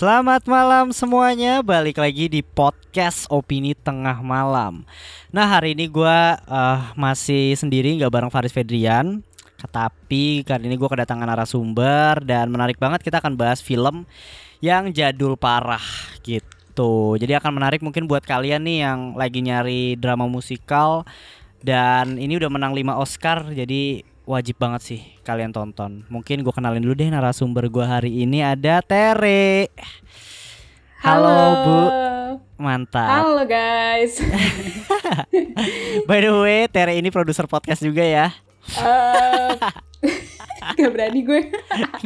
Selamat malam semuanya, balik lagi di podcast Opini Tengah Malam. Nah hari ini gue uh, masih sendiri nggak bareng Faris Fedrian, tapi kali ini gue kedatangan narasumber dan menarik banget kita akan bahas film yang jadul parah gitu. Jadi akan menarik mungkin buat kalian nih yang lagi nyari drama musikal dan ini udah menang 5 Oscar jadi wajib banget sih kalian tonton. Mungkin gue kenalin dulu deh narasumber gue hari ini ada Tere. Halo, Halo Bu, mantap. Halo guys. By the way, Tere ini produser podcast juga ya. Eh, Gak berani gue.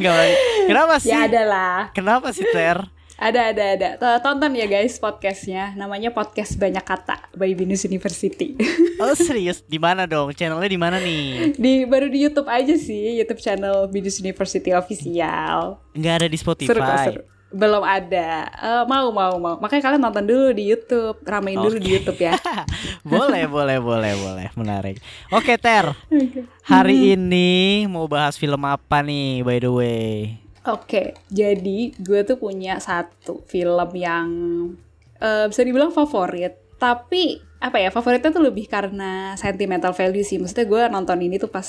Gak boleh. Kenapa sih? Ya ada lah. Kenapa sih Ter? Ada ada ada. Tonton ya guys podcastnya. Namanya podcast banyak kata by Binus University. Oh serius? Di mana dong? Channelnya di mana nih? di baru di YouTube aja sih. YouTube channel Binus University official. Nggak ada di Spotify. Seru kok seru. Belum ada. Eh, mau mau mau. Makanya kalian nonton dulu di YouTube. Ramein dulu di. YouTube ya. boleh, boleh, boleh, boleh. Menarik. Oke Ter, hari ini mau bahas film apa nih? By the way. Oke, jadi gue tuh punya satu film yang eh, bisa dibilang favorit, tapi apa ya favoritnya tuh lebih karena sentimental value sih. Maksudnya gue nonton ini tuh pas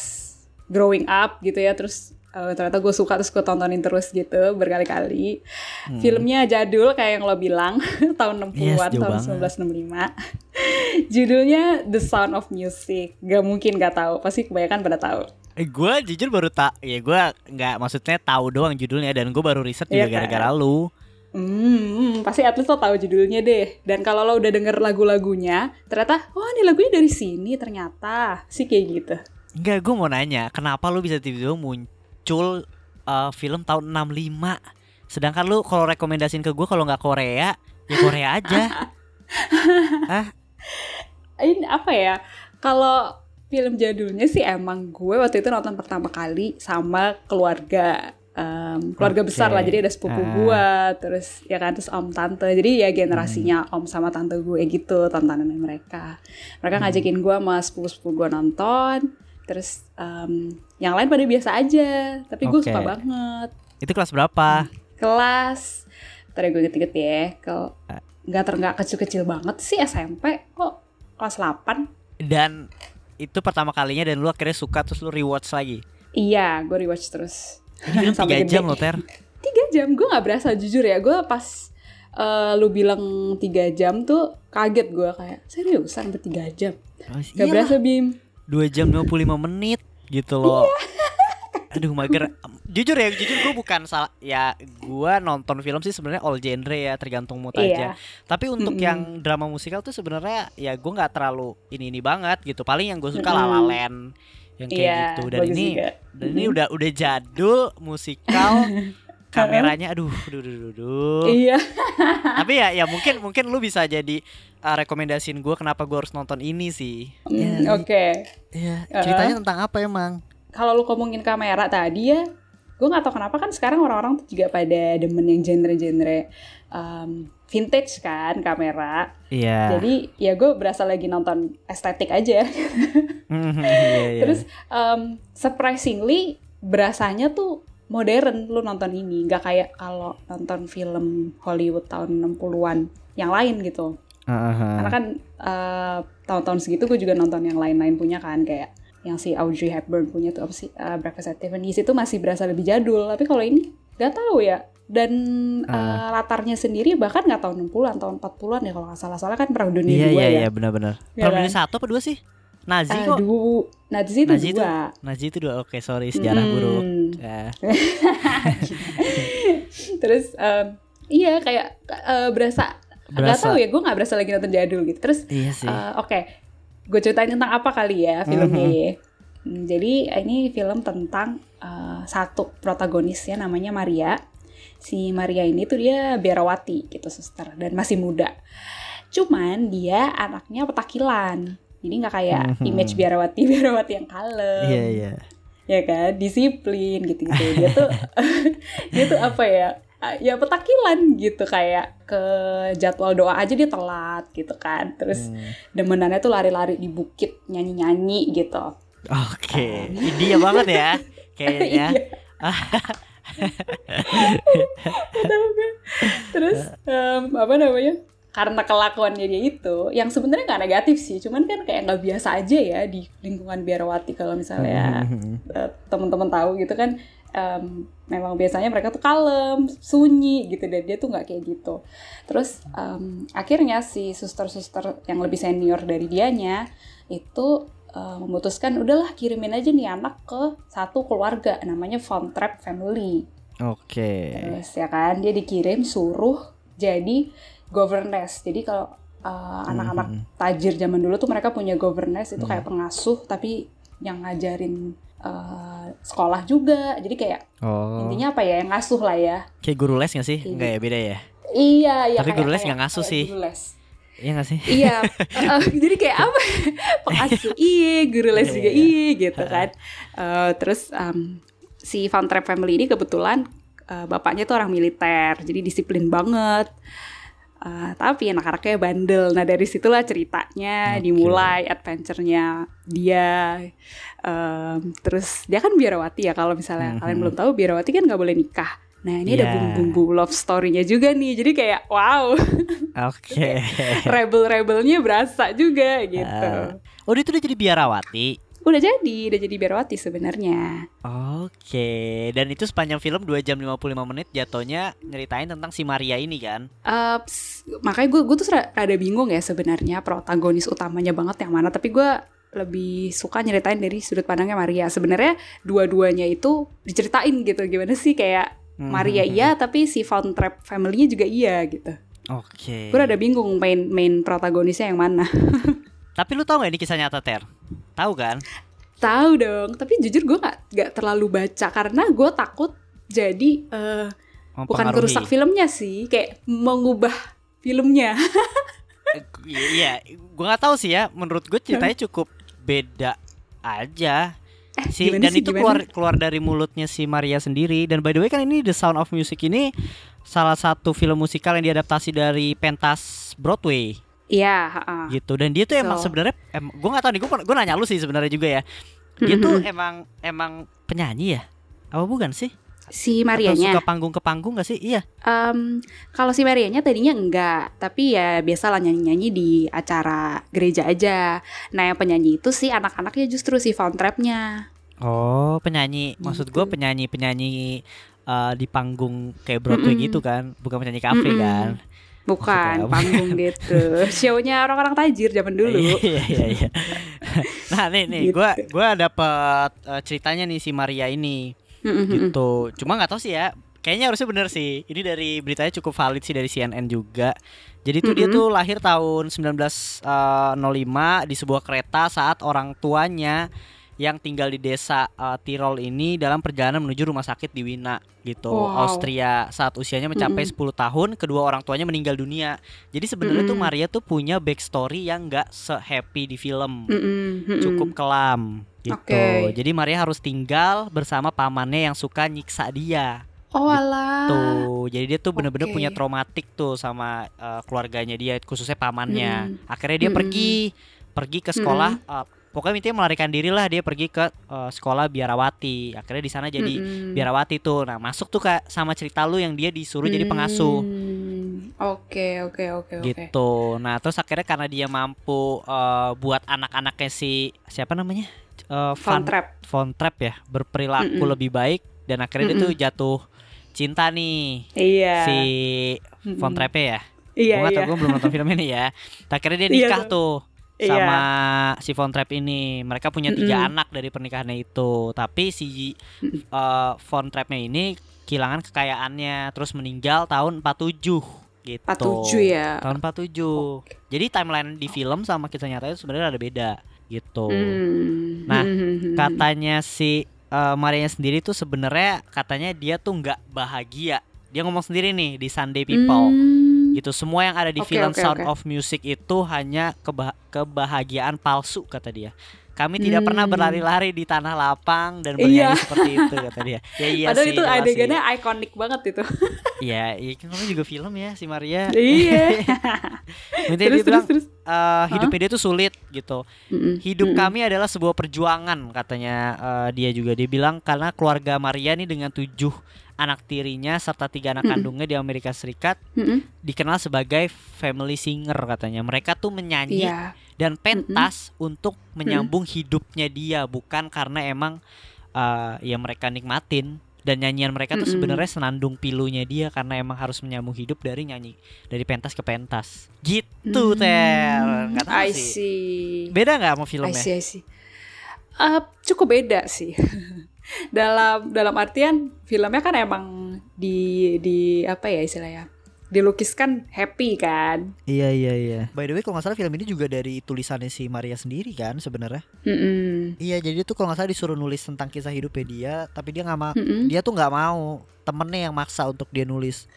growing up gitu ya, terus eh, ternyata gue suka terus gue tontonin terus gitu berkali-kali. Filmnya jadul kayak yang lo bilang tahun 60-an, Yes, tahun banget. 1965. Judulnya The Sound of Music. Gak mungkin gak tahu, pasti kebanyakan pada tahu. Eh, gue jujur baru tak, ya gue nggak maksudnya tahu doang judulnya dan gue baru riset juga Iya kan? gara-gara lu. Hmm, pasti at least lo tahu judulnya deh. Dan kalau lo udah denger lagu-lagunya, ternyata, oh ini lagunya dari sini ternyata. Sih kayak gitu. Enggak, gue mau nanya, kenapa lu bisa tiba-tiba muncul uh, film tahun 65? Sedangkan lu kalau rekomendasiin ke gue kalau nggak Korea, ya Korea aja. Hah? Ini apa ya? Kalau film jadulnya sih emang gue waktu itu nonton pertama kali sama keluarga. Em, keluarga Oke. besar lah, jadi ada sepupu Ah. gue, terus ya kan, terus om tante. Jadi ya generasinya om sama tante gue gitu, tontonannya mereka. Mereka ngajakin gue sama sepupu-sepupu gue nonton, terus em, yang lain pada biasa aja, tapi gue Oke. suka banget. Itu kelas berapa? kelas Ntar gue inget-inget ya ke nggak ter nggak kecil-kecil banget sih SMP kok kelas 8 Dan itu pertama kalinya dan lu akhirnya suka terus lu rewatch lagi. iya gue rewatch terus Ini film 3 jam loh Ter. tiga jam gue nggak berasa jujur ya gue pas eh, lu bilang tiga jam tuh kaget gue kayak seriusan sampai tiga jam Oh, Gak berasa bim 2 jam 25 menit gitu loh. Iya. Aduh mager. Jujur ya, jujur gue bukan salah. Ya gue nonton film sih sebenarnya all genre ya, tergantung mood aja. iya Tapi untuk Mm-mm. yang drama musikal tuh sebenarnya ya gue nggak terlalu ini ini banget gitu. Paling yang gue suka Mm-mm. La La Land yang kayak iya gitu. Dan ini juga. dan ini udah udah jadul musikal kameranya aduh aduh aduh, aduh, aduh. iya Tapi ya ya mungkin mungkin lu bisa jadi uh, rekomendasiin gue kenapa gue harus nonton ini sih. Hmm, oke Ya, Uh-huh. ceritanya tentang apa emang? Kalau lu ngomongin kamera tadi ya gue nggak tahu kenapa kan sekarang orang-orang tuh juga pada demen yang genre-genre um, vintage kan kamera Iya. jadi ya gue berasa lagi nonton estetik aja Iya, iya. terus um, surprisingly berasanya tuh modern lu nonton ini nggak kayak kalau nonton film Hollywood tahun 60-an yang lain gitu Aha. karena kan uh, tahun-tahun segitu gue juga nonton yang lain-lain punya kan kayak yang si Audrey Hepburn punya tuh apa sih uh, Breakfast at Tiffany's itu masih berasa lebih jadul tapi kalau ini nggak tahu ya dan uh, latarnya sendiri bahkan nggak tahun 60-an tahun 40-an ya kalau nggak salah soalnya kan perang dunia Iya dua iya ya iya benar-benar. Iya Perang kan? dunia satu apa dua sih? Nazi kok. Aduh, Nazi itu Nazi itu dua. Nazi itu dua. Oke, sorry sejarah Hmm. buruk. Ya. Terus em, iya kayak eh, berasa nggak tahu ya gue nggak berasa lagi nonton jadul gitu. Terus Iya sih. eh, oke, gue ceritain tentang apa kali ya filmnya ya. Hmm, Jadi ini film tentang eh, satu protagonisnya namanya Maria. Si Maria ini tuh dia biarawati gitu suster dan masih muda. Cuman dia anaknya petakilan. Jadi nggak kayak Mhm. image biarawati biarawati yang kalem Iya iya. ya kan disiplin gitu gitu dia tuh dia tuh apa ya ya petakilan gitu kayak ke jadwal doa aja dia telat gitu kan. Terus Hmm. demenannya tuh lari-lari di bukit nyanyi-nyanyi gitu. Oke, India banget ya kayaknya. Iya. terus em, apa namanya karena kelakuannya dia itu yang sebenarnya nggak negatif sih cuman kan kayak nggak biasa aja ya di lingkungan biarawati kalau misalnya eh, teman-teman tahu gitu kan em, memang biasanya mereka tuh kalem sunyi gitu dan dia tuh nggak kayak gitu terus em, akhirnya si suster-suster yang lebih senior dari dianya itu eh, memutuskan udahlah kirimin aja nih anak ke satu keluarga namanya Von Trapp Family Oke. Terus ya kan dia dikirim suruh jadi governess. Jadi kalau uh, anak-anak tajir zaman dulu tuh mereka punya governess itu kayak pengasuh tapi yang ngajarin uh, sekolah juga. Jadi kayak Oh. intinya apa ya yang ngasuh lah ya. Kayak guru les gak sih? Iya. Enggak ya beda ya? Iya, iya Tapi kayak- guru les kayak- nggak ngasuh kayak sih. Guru les. Iya gak sih? iya, uh, jadi kayak apa? Pengasuh iya, guru les Iya, juga iya. iya gitu kan. Uh, terus um, si Van Trapp family ini kebetulan uh, bapaknya tuh orang militer, jadi disiplin banget. Uh, tapi anak-anaknya bandel. Nah dari situlah ceritanya Oke. dimulai adventure-nya dia. Um, terus dia kan biarawati ya kalau misalnya Mhm. kalian belum tahu biarawati kan nggak boleh nikah. Nah ini ada Iya. bumbu-bumbu love story-nya juga nih. Jadi kayak wow Oke. rebel-rebelnya berasa juga gitu. Ah. Oh dia tuh udah jadi biarawati. Udah jadi, udah jadi biarawati sebenarnya. Oke. Dan itu sepanjang film 2 jam 55 menit jatuhnya nyeritain tentang si Maria ini kan. Eh, ps- makanya gue gue tuh rada bingung ya sebenarnya protagonis utamanya banget yang mana. Tapi gue lebih suka nyeritain dari sudut pandangnya Maria. Sebenarnya dua-duanya itu diceritain gitu. Gimana sih kayak Hmm, Maria hmm, iya, tapi si Von Trapp family-nya juga iya gitu. Oke. Gue rada bingung main main protagonisnya yang mana. Tapi lu tau gak ini kisah nyata Ter? Tahu kan? Tahu dong, tapi jujur gue nggak nggak terlalu baca karena gue takut jadi eh, bukan kerusak filmnya sih, kayak mengubah filmnya. Eh, Iya, gua nggak tahu sih ya. Menurut gue ceritanya cukup beda aja. Si, gimana dan sih, itu gimana? keluar keluar dari mulutnya si Maria sendiri. Dan by the way kan ini The Sound of Music ini salah satu film musikal yang diadaptasi dari pentas Broadway Iya, heeh. gitu. Dan dia tuh emang So. sebenarnya, em, gue nggak tahu nih. Gue gue nanya lu sih sebenarnya juga ya. Dia tuh emang emang penyanyi ya? Apa bukan sih? si Atau Marianya. suka panggung ke panggung gak sih? Iya. Em, kalau si Marianya tadinya enggak, tapi ya biasalah nyanyi-nyanyi di acara gereja aja. Nah, yang penyanyi itu sih anak-anaknya justru si Von Trapp-nya. Oh, penyanyi. Maksud gue Gitu. penyanyi-penyanyi eh, di panggung kayak Broadway Mm-mm. gitu kan, bukan penyanyi kafe Mm-mm. kan? Bukan panggung gitu. Show-nya orang-orang tajir zaman dulu. Iya iya iya. nah nih nih, Gitu. gua gua dapet eh, ceritanya nih si Maria ini gitu. Cuma nggak tahu sih ya. Kayaknya harusnya bener sih. Ini dari beritanya cukup valid sih dari CNN juga. Jadi tuh dia Mm-mm. tuh lahir tahun 1905 di sebuah kereta saat orang tuanya yang tinggal di desa eh, Tirol ini dalam perjalanan menuju rumah sakit di Wina gitu, Wow. Austria. Saat usianya mencapai 10 tahun, kedua orang tuanya meninggal dunia. Jadi sebenarnya tuh Mm-mm. Maria tuh punya backstory yang nggak se-happy di film Mm-mm, mm-mm. cukup kelam gitu. Oke. Jadi Maria harus tinggal bersama pamannya yang suka nyiksa dia. Oh alah. Tuh, jadi dia tuh bener-bener oke. punya traumatik tuh sama uh, keluarganya dia, khususnya pamannya. Mm. Akhirnya dia Mm-mm. pergi pergi ke sekolah uh, pokoknya intinya melarikan diri lah dia pergi ke uh, sekolah biarawati. Akhirnya di sana jadi Mm-mm. biarawati tuh. Nah, masuk tuh Kak sama cerita lu yang dia disuruh jadi pengasuh. Hmm, Oke oke oke oke. gitu. Nah, terus akhirnya karena dia mampu uh, buat anak-anaknya si siapa namanya? Uh, Von Van Trapp. Von Trapp ya berperilaku Mm-mm. lebih baik dan akhirnya dia tuh jatuh cinta nih Iya. si Mm-mm. Von Trapp ya. Iya Gua nggak iya. gue belum nonton film ini ya. Akhirnya dia Iya, nikah tuh. tuh Iya. sama si Von Trapp ini. Mereka punya tiga Mm-mm. anak dari pernikahannya itu. Tapi si uh, Von Trappnya ini kehilangan kekayaannya terus meninggal tahun 47 gitu. 47 ya. Tahun 47. Jadi timeline di film sama kisah nyata itu sebenarnya ada beda gitu. Hmm. Nah, Hmm. Katanya si uh, Marianya sendiri tuh sebenarnya katanya dia tuh nggak bahagia. Dia ngomong sendiri nih di Sunday People. Hmm. Gitu. Semua yang ada di Oke, film oke, Sound oke. of Music itu hanya keba- kebahagiaan palsu kata dia. Kami tidak pernah Hmm. berlari-lari di tanah lapang dan bernyanyi Iya. seperti itu kata dia. Ya iya Padahal sih. itu adegannya ikonik banget itu. Iya, iya kan namanya juga film ya si Maria. iya. Terus dia bilang terus terus. eh, hidupnya dia tuh sulit gitu. Mm-mm. Hidup Mm-mm. kami adalah sebuah perjuangan katanya eh, dia juga dia bilang karena keluarga Maria nih dengan tujuh anak tirinya serta tiga anak Mm-mm. kandungnya di Amerika Serikat Mm-mm. dikenal sebagai family singer katanya. Mereka tuh menyanyi Iya. dan pentas untuk menyambung hidupnya dia bukan karena emang uh, ya mereka nikmatin dan nyanyian mereka tuh Mm-mm. sebenarnya senandung pilunya dia karena emang harus menyambung hidup dari nyanyi dari pentas ke pentas gitu Hmm, tel nggak tahu I sih see. beda nggak sama I filmnya see, I see. Eh, cukup beda sih. dalam dalam artian filmnya kan emang di di apa ya istilahnya dilukiskan happy kan. iya iya iya by the way kalau nggak salah film ini juga dari tulisannya si Maria sendiri kan sebenarnya iya jadi tuh kalau nggak salah disuruh nulis tentang kisah hidupnya dia tapi dia nggak mau dia tuh nggak mau temennya yang maksa untuk dia nulis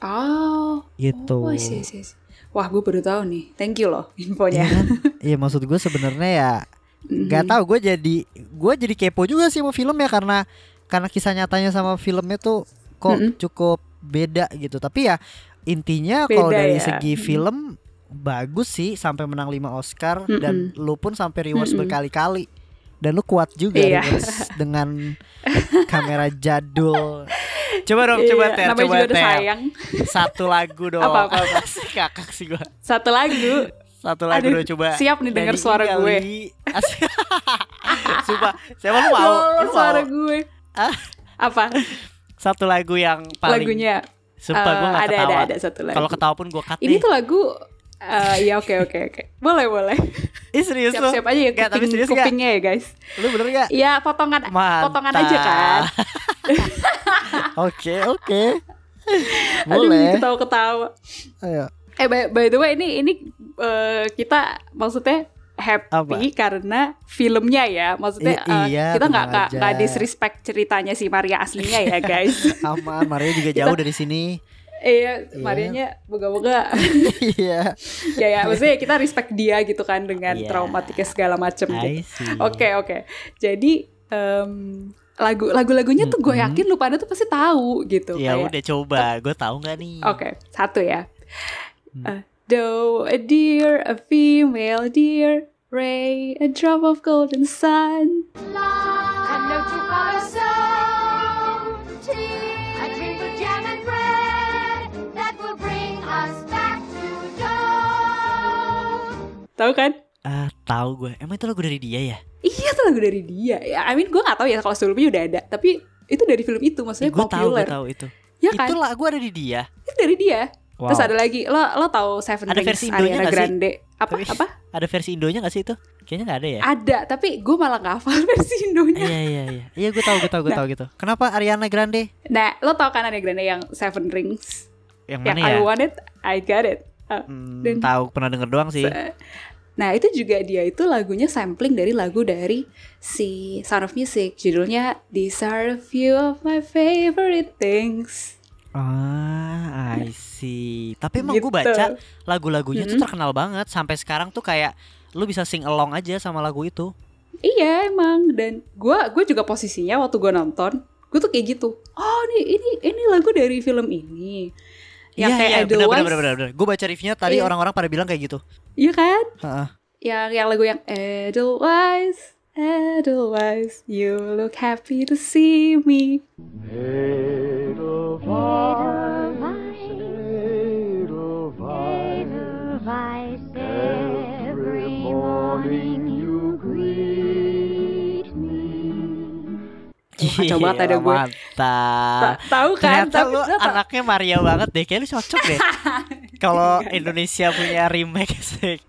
Oh, gitu oh. Wah, gue baru tahu nih. Thank you loh Iya infonya. kan? Iya maksud gue sebenarnya ya nggak Mhm. tahu gue jadi gue jadi kepo juga sih sama filmnya karena karena kisah nyatanya sama filmnya tuh kok Mm-mm. cukup beda gitu tapi ya intinya kalau dari ya. segi Mm. film bagus sih sampai menang 5 Oscar dan lu pun sampai rewatch Mm-mm. berkali-kali dan lu kuat juga Iya. dengan, kamera jadul coba dong coba Iya, ter coba juga udah ter sayang. satu lagu dong Apa, apa, apa? kakak sih gue Satu lagu. Satu lagu Aduh, coba siap nih denger nyanyiin suara gue. kali. Sumpah, siapa lu mau? Loh, Lu suara mau? gue. Ah. Apa? Satu lagu yang paling Lagunya. Sumpah gue Eh, gak ada, ketawa ada, ada satu lagu. Kalau ketawa pun gue cut Ini nih tuh lagu eh ya oke oke oke. Boleh boleh. Ih serius lu? Siap-siap aja ya tapi kuping, serius nggak? kupingnya ya guys. Lu bener gak? Iya potongan Mantap potongan aja kan. Oke oke Aduh Boleh ketawa-ketawa. Ayo Eh by, by the way ini ini eh, kita maksudnya happy karena filmnya ya. Maksudnya I- eh, iya, kita nggak nggak nggak disrespect ceritanya si Maria aslinya ya guys. Aman Maria juga jauh dari sini Iya, Iya. Marianya moga-moga Iya ya ya maksudnya kita respect dia gitu kan dengan Iya. traumatiknya segala macem gitu. I see Oke oke. Jadi em, lagu lagu-lagunya tuh gue yakin lu pada tuh pasti tahu gitu. Ya kayak- udah coba Gue tahu gak nih Oke satu ya. Hmm. Uh, Though a deer, a female deer, ray, a drop of golden sun. And no to corazon tea. A drink with jam and bread that will bring us back to dawn. Tahu kan? Ah tahu gue Emang itu lagu dari dia ya? Iya itu lagu dari dia. Ya, I mean gue gak tahu ya kalau sebelumnya udah ada, tapi itu dari film itu maksudnya Gue tahu gue tahu itu Ya kan? Itu lagu ada di dia Itu dari dia. Wow. Terus ada lagi, lo lo tahu Seven Ada Rings versi Indonya Ariana nggak sih? Grande apa Tapi- apa? Ada versi Indonya gak sih itu? Kayaknya gak ada ya? Ada, tapi gue malah gak hafal versi Indonya. Iya iya iya. Iya gue tahu gue tahu gue Nah. tahu gitu. Kenapa Ariana Grande? Nah, lo tau kan Ariana Grande yang Seven Rings? Yang yang mana I ya? want it, I got it. Uh, Hmm, dan- tahu pernah denger doang sih. Nah itu juga dia itu lagunya sampling dari lagu dari si Sound of Music Judulnya These are a few of my favorite things Ah, I see. Tapi emang gue Gitu. baca lagu-lagunya tuh Mm-mm. terkenal banget sampai sekarang tuh kayak lu bisa sing along aja sama lagu itu. Iya emang Dan gue gue juga posisinya waktu gue nonton Gue tuh kayak gitu Oh ini ini ini lagu dari film ini Yang kayak iya, bener, Edelweiss bener, bener, bener. Gue baca reviewnya tadi Iya. orang-orang pada bilang kayak gitu. Iya kan Heeh. Yang, yang lagu yang Edelweiss Edelweiss You look happy to see me every morning you greet me. kacau banget ada gue. Mantap. Ta- Tahu kan Ternyata Tapi lu anaknya Maria banget deh. Kayak lu cocok deh. Kalau Indonesia punya remake sih.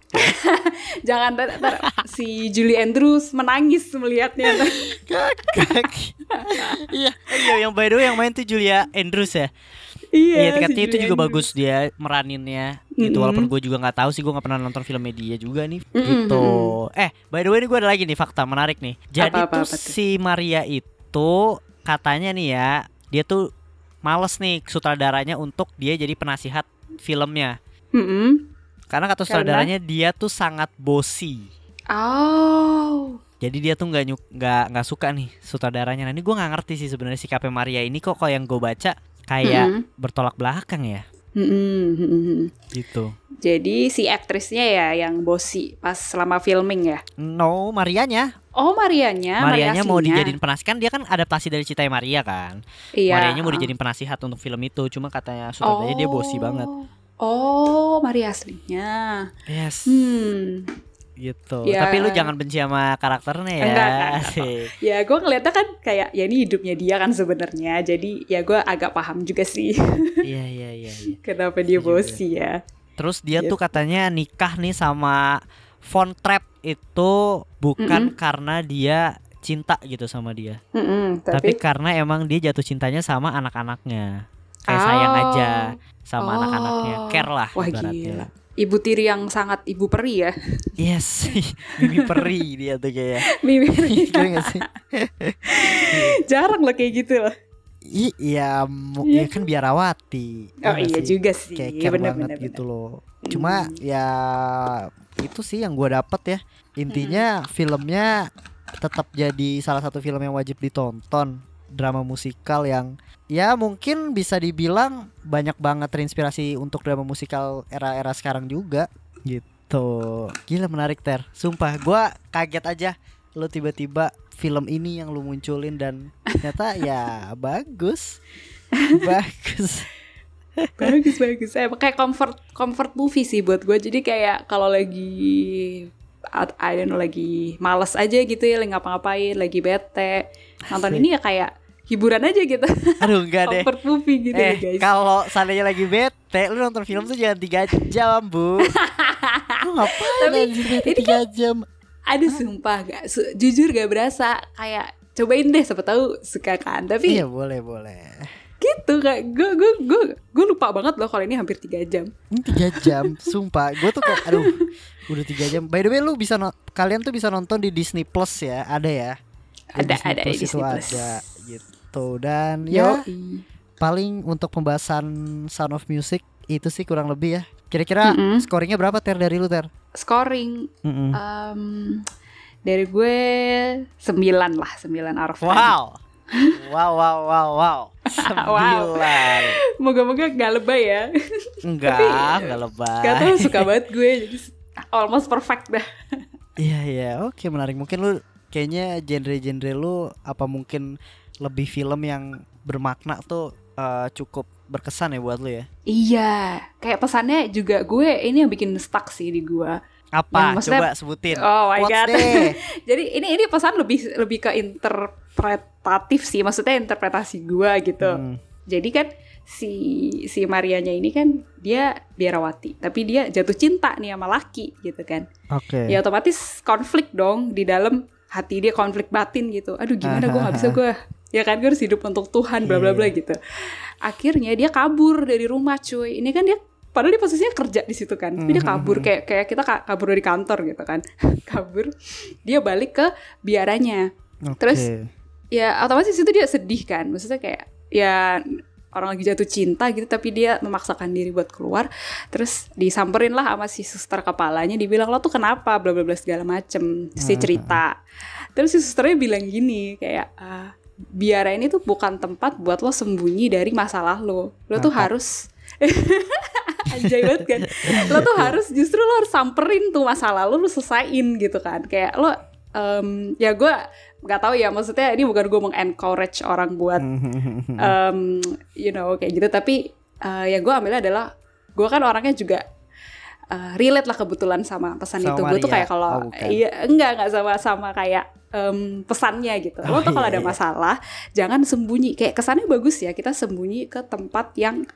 Jangan ntar, ntar si Julie Andrews menangis melihatnya. Kakak. Iya, iya yang by the way yang main tuh Julia Andrews ya. iya, Iya, katanya si itu juga Andrews. bagus dia meraninnya. Gitu Mm-mm. walaupun gue juga nggak tahu sih gue nggak pernah nonton filmnya dia juga nih. Mm-mm, Gitu. Eh, by the way ini gue ada lagi nih fakta menarik nih. Jadi Apa, apa, tuh apa si Maria itu katanya nih ya, dia tuh males nih sutradaranya untuk dia jadi penasihat filmnya. Mm-mm. Karena kata sutradaranya dia tuh sangat bossy. Oh. Jadi dia tuh nggak nyuk nggak nggak suka nih sutradaranya. Nah ini gue nggak ngerti sih sebenarnya sikapnya Maria ini kok kok yang gue baca kayak Mm-mm. bertolak belakang ya. Mm-mm, mm-mm. gitu. Jadi si aktrisnya ya yang bosi pas selama filming ya. No, Marianya. Oh Marianya, Marianya mau dijadiin penasihat kan dia kan adaptasi dari Citai Maria kan. Iya. Marianya mau dijadiin penasihat untuk film itu, cuma katanya sutradaranya dia bosi banget. Oh, Maria aslinya. Yes. Hmm. Gitu. Ya. Tapi lu jangan benci sama karakternya ya. Enggak, enggak. Ya gue ngeliatnya kan kayak ya ini hidupnya dia kan sebenarnya. Jadi ya gue agak paham juga sih Iya iya iya. iya. kenapa dia bosi ya. Terus dia tuh Gitu. katanya nikah nih sama Von Trapp itu bukan karena dia cinta gitu sama dia, Mm-mm, tapi, tapi, karena emang dia jatuh cintanya sama anak-anaknya. Kayak Oh. sayang aja sama Oh. anak-anaknya, care lah wah gila. Ibu tiri yang sangat ibu peri ya. Yes, Mimi peri dia tuh kayak. Mimi Iya nggak sih? jarang lah kayak gitu loh. I- Iya, Iya. ya kan biarawati. Oh nggak iya sih? juga sih. Kayak care bener, banget bener, gitu bener. loh. Cuma ya itu sih yang gua dapet ya. Intinya filmnya tetap jadi salah satu film yang wajib ditonton. Drama musikal yang ya mungkin bisa dibilang banyak banget terinspirasi untuk drama musikal era-era sekarang juga gitu. Gila menarik Ter. Sumpah gua kaget aja lu tiba-tiba film ini yang lu munculin dan ternyata ya bagus. bagus. bagus bagus eh, kayak comfort comfort movie sih buat gue jadi kayak kalau lagi I don't know lagi males aja gitu ya lagi ngapa-ngapain lagi bete nonton Asik. ini ya kayak hiburan aja gitu. Aduh enggak deh. comfort movie gitu eh ya guys. kalau seandainya lagi bete lu nonton film tuh jangan tiga jam bu. Lu ngapain Tapi anjir bete ini tiga jam? Ada sumpah gak su- jujur gak berasa. Kayak cobain deh siapa tahu suka kan. Tapi iya boleh boleh. gitu kayak gue gue gue gue lupa banget loh kalau ini hampir tiga jam. Ini tiga jam sumpah. Gue tuh kayak aduh udah tiga jam. By the way lu bisa no- kalian tuh bisa nonton di Disney Plus ya ada ya? Di Ada- Disney ada Plus Disney Plus. ada gitu dan ya Yoi. paling untuk pembahasan Sound of Music itu sih kurang lebih ya kira-kira Mm-mm. scoringnya berapa ter dari lu ter scoring Mm-mm. em, dari gue sembilan lah sembilan out of 10. Wow. Wow wow wow wow. Sembilan. Moga-moga gak lebay ya. Enggak, Tapi, enggak lebay. Gak tau suka banget gue jadi almost perfect dah. Iya iya, oke menarik. Mungkin lu kayaknya genre-genre lu apa mungkin lebih film yang bermakna tuh eh, cukup berkesan ya buat lu ya. Iya, kayak pesannya juga gue ini yang bikin stuck sih di gue. Apa? Yang maksudnya- Coba sebutin. Oh my Quotes god. jadi ini ini pesan lebih lebih ke interpretatif sih, maksudnya interpretasi gue gitu. Hmm. Jadi kan si si Marianya ini kan dia biarawati, tapi dia jatuh cinta nih sama laki gitu kan. Oke. ya otomatis konflik dong di dalam hati dia konflik batin gitu aduh gimana gue nggak bisa gue ya kan gue harus hidup untuk Tuhan bla bla bla Iya. gitu. Akhirnya dia kabur dari rumah cuy. Ini kan dia padahal dia posisinya kerja di situ kan. Tapi dia kabur kayak kayak kita ka- kabur dari kantor gitu kan. Kabur dia balik ke biaranya. Oke. terus ya otomatis itu dia sedih kan. Maksudnya kayak ya orang lagi jatuh cinta gitu tapi dia memaksakan diri buat keluar. Terus disamperin lah sama si suster kepalanya dibilang lo tuh kenapa? bla bla bla segala macem. Terus dia cerita. Terus si susternya bilang gini kayak "Ah, biara ini tuh bukan tempat buat lo sembunyi dari masalah lo. Lo tuh harus Anjay banget kan? Lo tuh harus justru lo harus samperin tuh masalah lo Lo selesain gitu kan. Kayak lo em, Ya gue nggak tahu ya Maksudnya ini bukan gue encourage orang buat em, You know kayak gitu. Tapi eh, ya gue ambilnya adalah Gue kan orangnya juga eh, relate lah kebetulan sama pesan Sama itu Gue tuh kayak kalau Oh. Iya enggak enggak sama sama kayak em, pesannya gitu Oh, Lo tuh kalau iya, ada iya. masalah Jangan sembunyi Kayak kesannya bagus ya Kita sembunyi ke tempat yang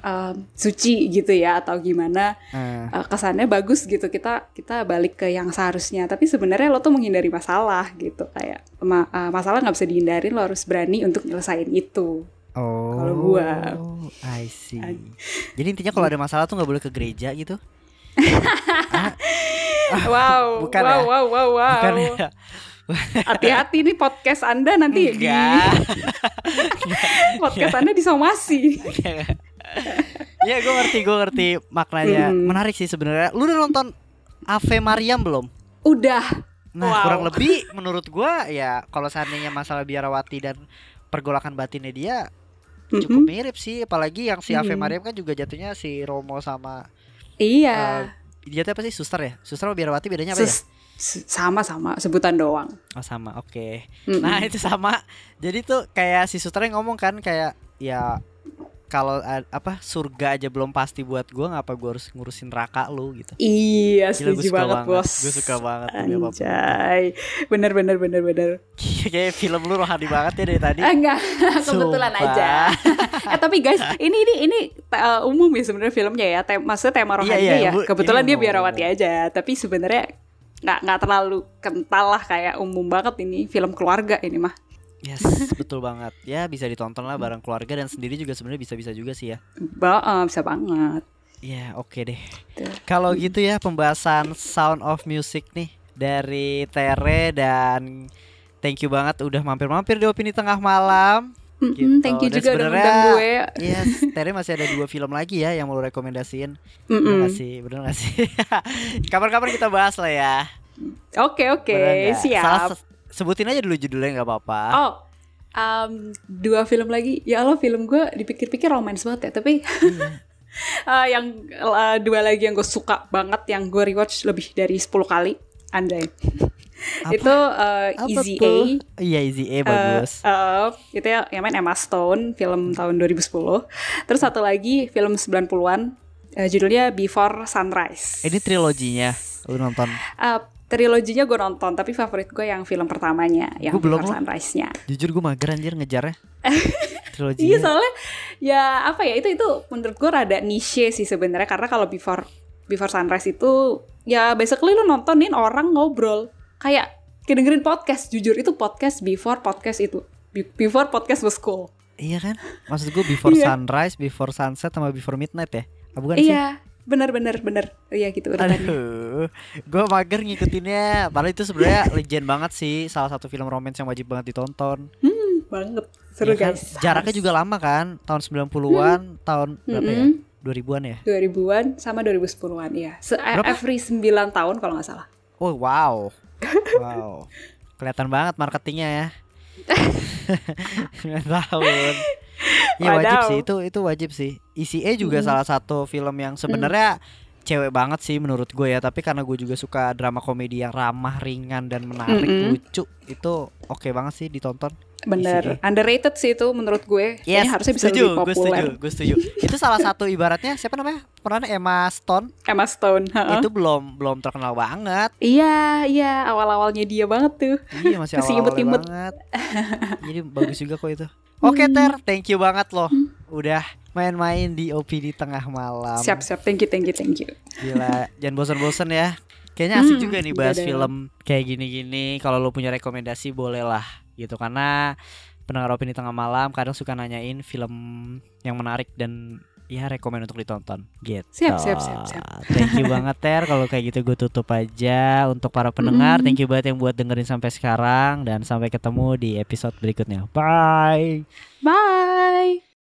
em, suci gitu ya atau gimana Eh, eh, kesannya bagus gitu kita kita balik ke yang seharusnya tapi sebenarnya lo tuh menghindari masalah gitu kayak ma- eh, masalah nggak bisa dihindarin lo harus berani untuk nyelesain itu oh. Kalau gua. I see. Jadi intinya kalau ada masalah tuh nggak boleh ke gereja gitu. Wow bukan wow, ya? wow wow wow Bukan ya? hati-hati nih podcast anda nanti di Enggak. podcast anda disomasi Iya gue ngerti gue ngerti maknanya Hmm. menarik sih sebenarnya. Lu udah nonton Ave Mariam belum? udah Nah Wow. kurang lebih menurut gua ya kalau seandainya masalah biarawati dan pergolakan batinnya dia cukup Mm-mm. mirip sih apalagi yang si Ave Mm. Mariam kan juga jatuhnya si Romo sama Iya. dia tuh apa sih? Suster ya? Suster sama biarawati bedanya apa ya? Ses- se- sama-sama sebutan doang. oh sama. Oke. Mm-mm. nah itu sama. Jadi tuh kayak si susternya ngomong kan kayak ya kalau apa surga aja belum pasti buat gua ngapa gua harus ngurusin neraka lu gitu Iya, Gila, setuju gua suka banget, bos. gue suka banget. Anjay. Bener bener bener bener. kayak film lu rohani banget ya dari tadi Ah, enggak, kebetulan Sumpah. aja. eh tapi guys, ini ini ini uh, umum ya sebenarnya filmnya ya. Tem maksudnya tema rohani iya, ya. bu- Kebetulan ini dia umum, biarawati aja, tapi sebenarnya nggak nggak terlalu kental lah kayak umum banget ini film keluarga ini mah. Yes betul banget ya bisa ditonton lah bareng keluarga dan sendiri juga sebenarnya bisa-bisa juga sih ya Ba eh, bisa banget. ya oke deh Tuh. Kalau gitu ya pembahasan Sound of Music nih dari Tere dan thank you banget udah mampir-mampir di opini tengah malam. Gitu. Thank you Dan juga udah ngundang gue. Yes, Tere masih ada dua film lagi ya yang mau rekomendasiin. Bener Mm-mm. gak sih? Bener gak sih? Kapan-kapan kita bahas lah ya. Oke oke, Bener nggak? siap. Salah sebutin aja dulu judulnya nggak apa-apa. Oh, um, dua film lagi. Ya Allah, film gue dipikir-pikir romance banget ya. Tapi Iya. uh, yang uh, dua lagi yang gue suka banget, yang gue rewatch lebih dari 10 kali. Andai. Apa? itu uh, Apa Easy A. tuh? Iya Easy A bagus. Uh, uh, itu ya, yang main Emma Stone, film tahun 2010. Terus satu lagi film 90-an, uh, judulnya Before Sunrise. Ini triloginya. Lu nonton? Uh, triloginya gue nonton, tapi favorit gue yang film pertamanya, yang Gua belum Before loh. Sunrise-nya. Jujur gue mager anjir ngejarnya. triloginya. Iya soalnya ya apa ya itu itu menurut gue rada niche sih sebenarnya karena kalau before before sunrise itu ya basically lu nontonin orang ngobrol kayak kedengerin podcast jujur itu podcast before podcast itu Be- before podcast was cool Iya kan? Maksud gue before Iya. sunrise, before sunset, sama before midnight ya? Ah, bukan sih? Benar benar benar iya gitu urutannya Aduh, gue mager ngikutinnya. Padahal itu sebenarnya legend banget sih, salah satu film romance yang wajib banget ditonton. hmm, banget seru Ya kan? guys Jaraknya juga lama kan, tahun 90-an, tahun berapa ya? Mm-mm. 2000-an ya? 2000-an sama 2010-an ya Se Berapa? every 9 tahun kalau nggak salah Oh, wow. Wow. Kelihatan banget marketingnya ya. 9 tahun. Iya wajib sih itu itu wajib sih. ECA juga Hmm. salah satu film yang sebenarnya cewek banget sih menurut gue ya. Tapi karena gue juga suka drama komedi yang ramah, ringan dan menarik, Mm-mm. lucu, itu oke banget sih ditonton. Bener Isi. underrated sih itu menurut gue Kayaknya harusnya bisa setuju, lebih gue setuju, populer gue setuju. itu salah satu ibaratnya siapa namanya? Perannya Emma Stone. Emma Stone heeh. Itu belum belum terkenal banget. Iya, iya, awal-awalnya dia banget tuh. Iya masih Masih awal imut-imut. banget. Jadi bagus juga kok itu. Oke Ter, thank you banget loh. Udah main-main di OPD tengah malam. Siap, siap. Thank you, thank you, thank you. Gila, jangan bosan-bosan ya. Kayaknya asik Hmm, juga nih iya bahas film kayak gini-gini. Kalau lo punya rekomendasi boleh lah gitu karena pendengar opini tengah malam kadang suka nanyain film yang menarik dan ya rekomend untuk ditonton gitu. Siap, siap, siap, siap. Thank you banget Ter kalau kayak gitu gue tutup aja untuk para pendengar. Mm. Thank you banget yang buat dengerin sampai sekarang dan sampai ketemu di episode berikutnya. Bye. Bye.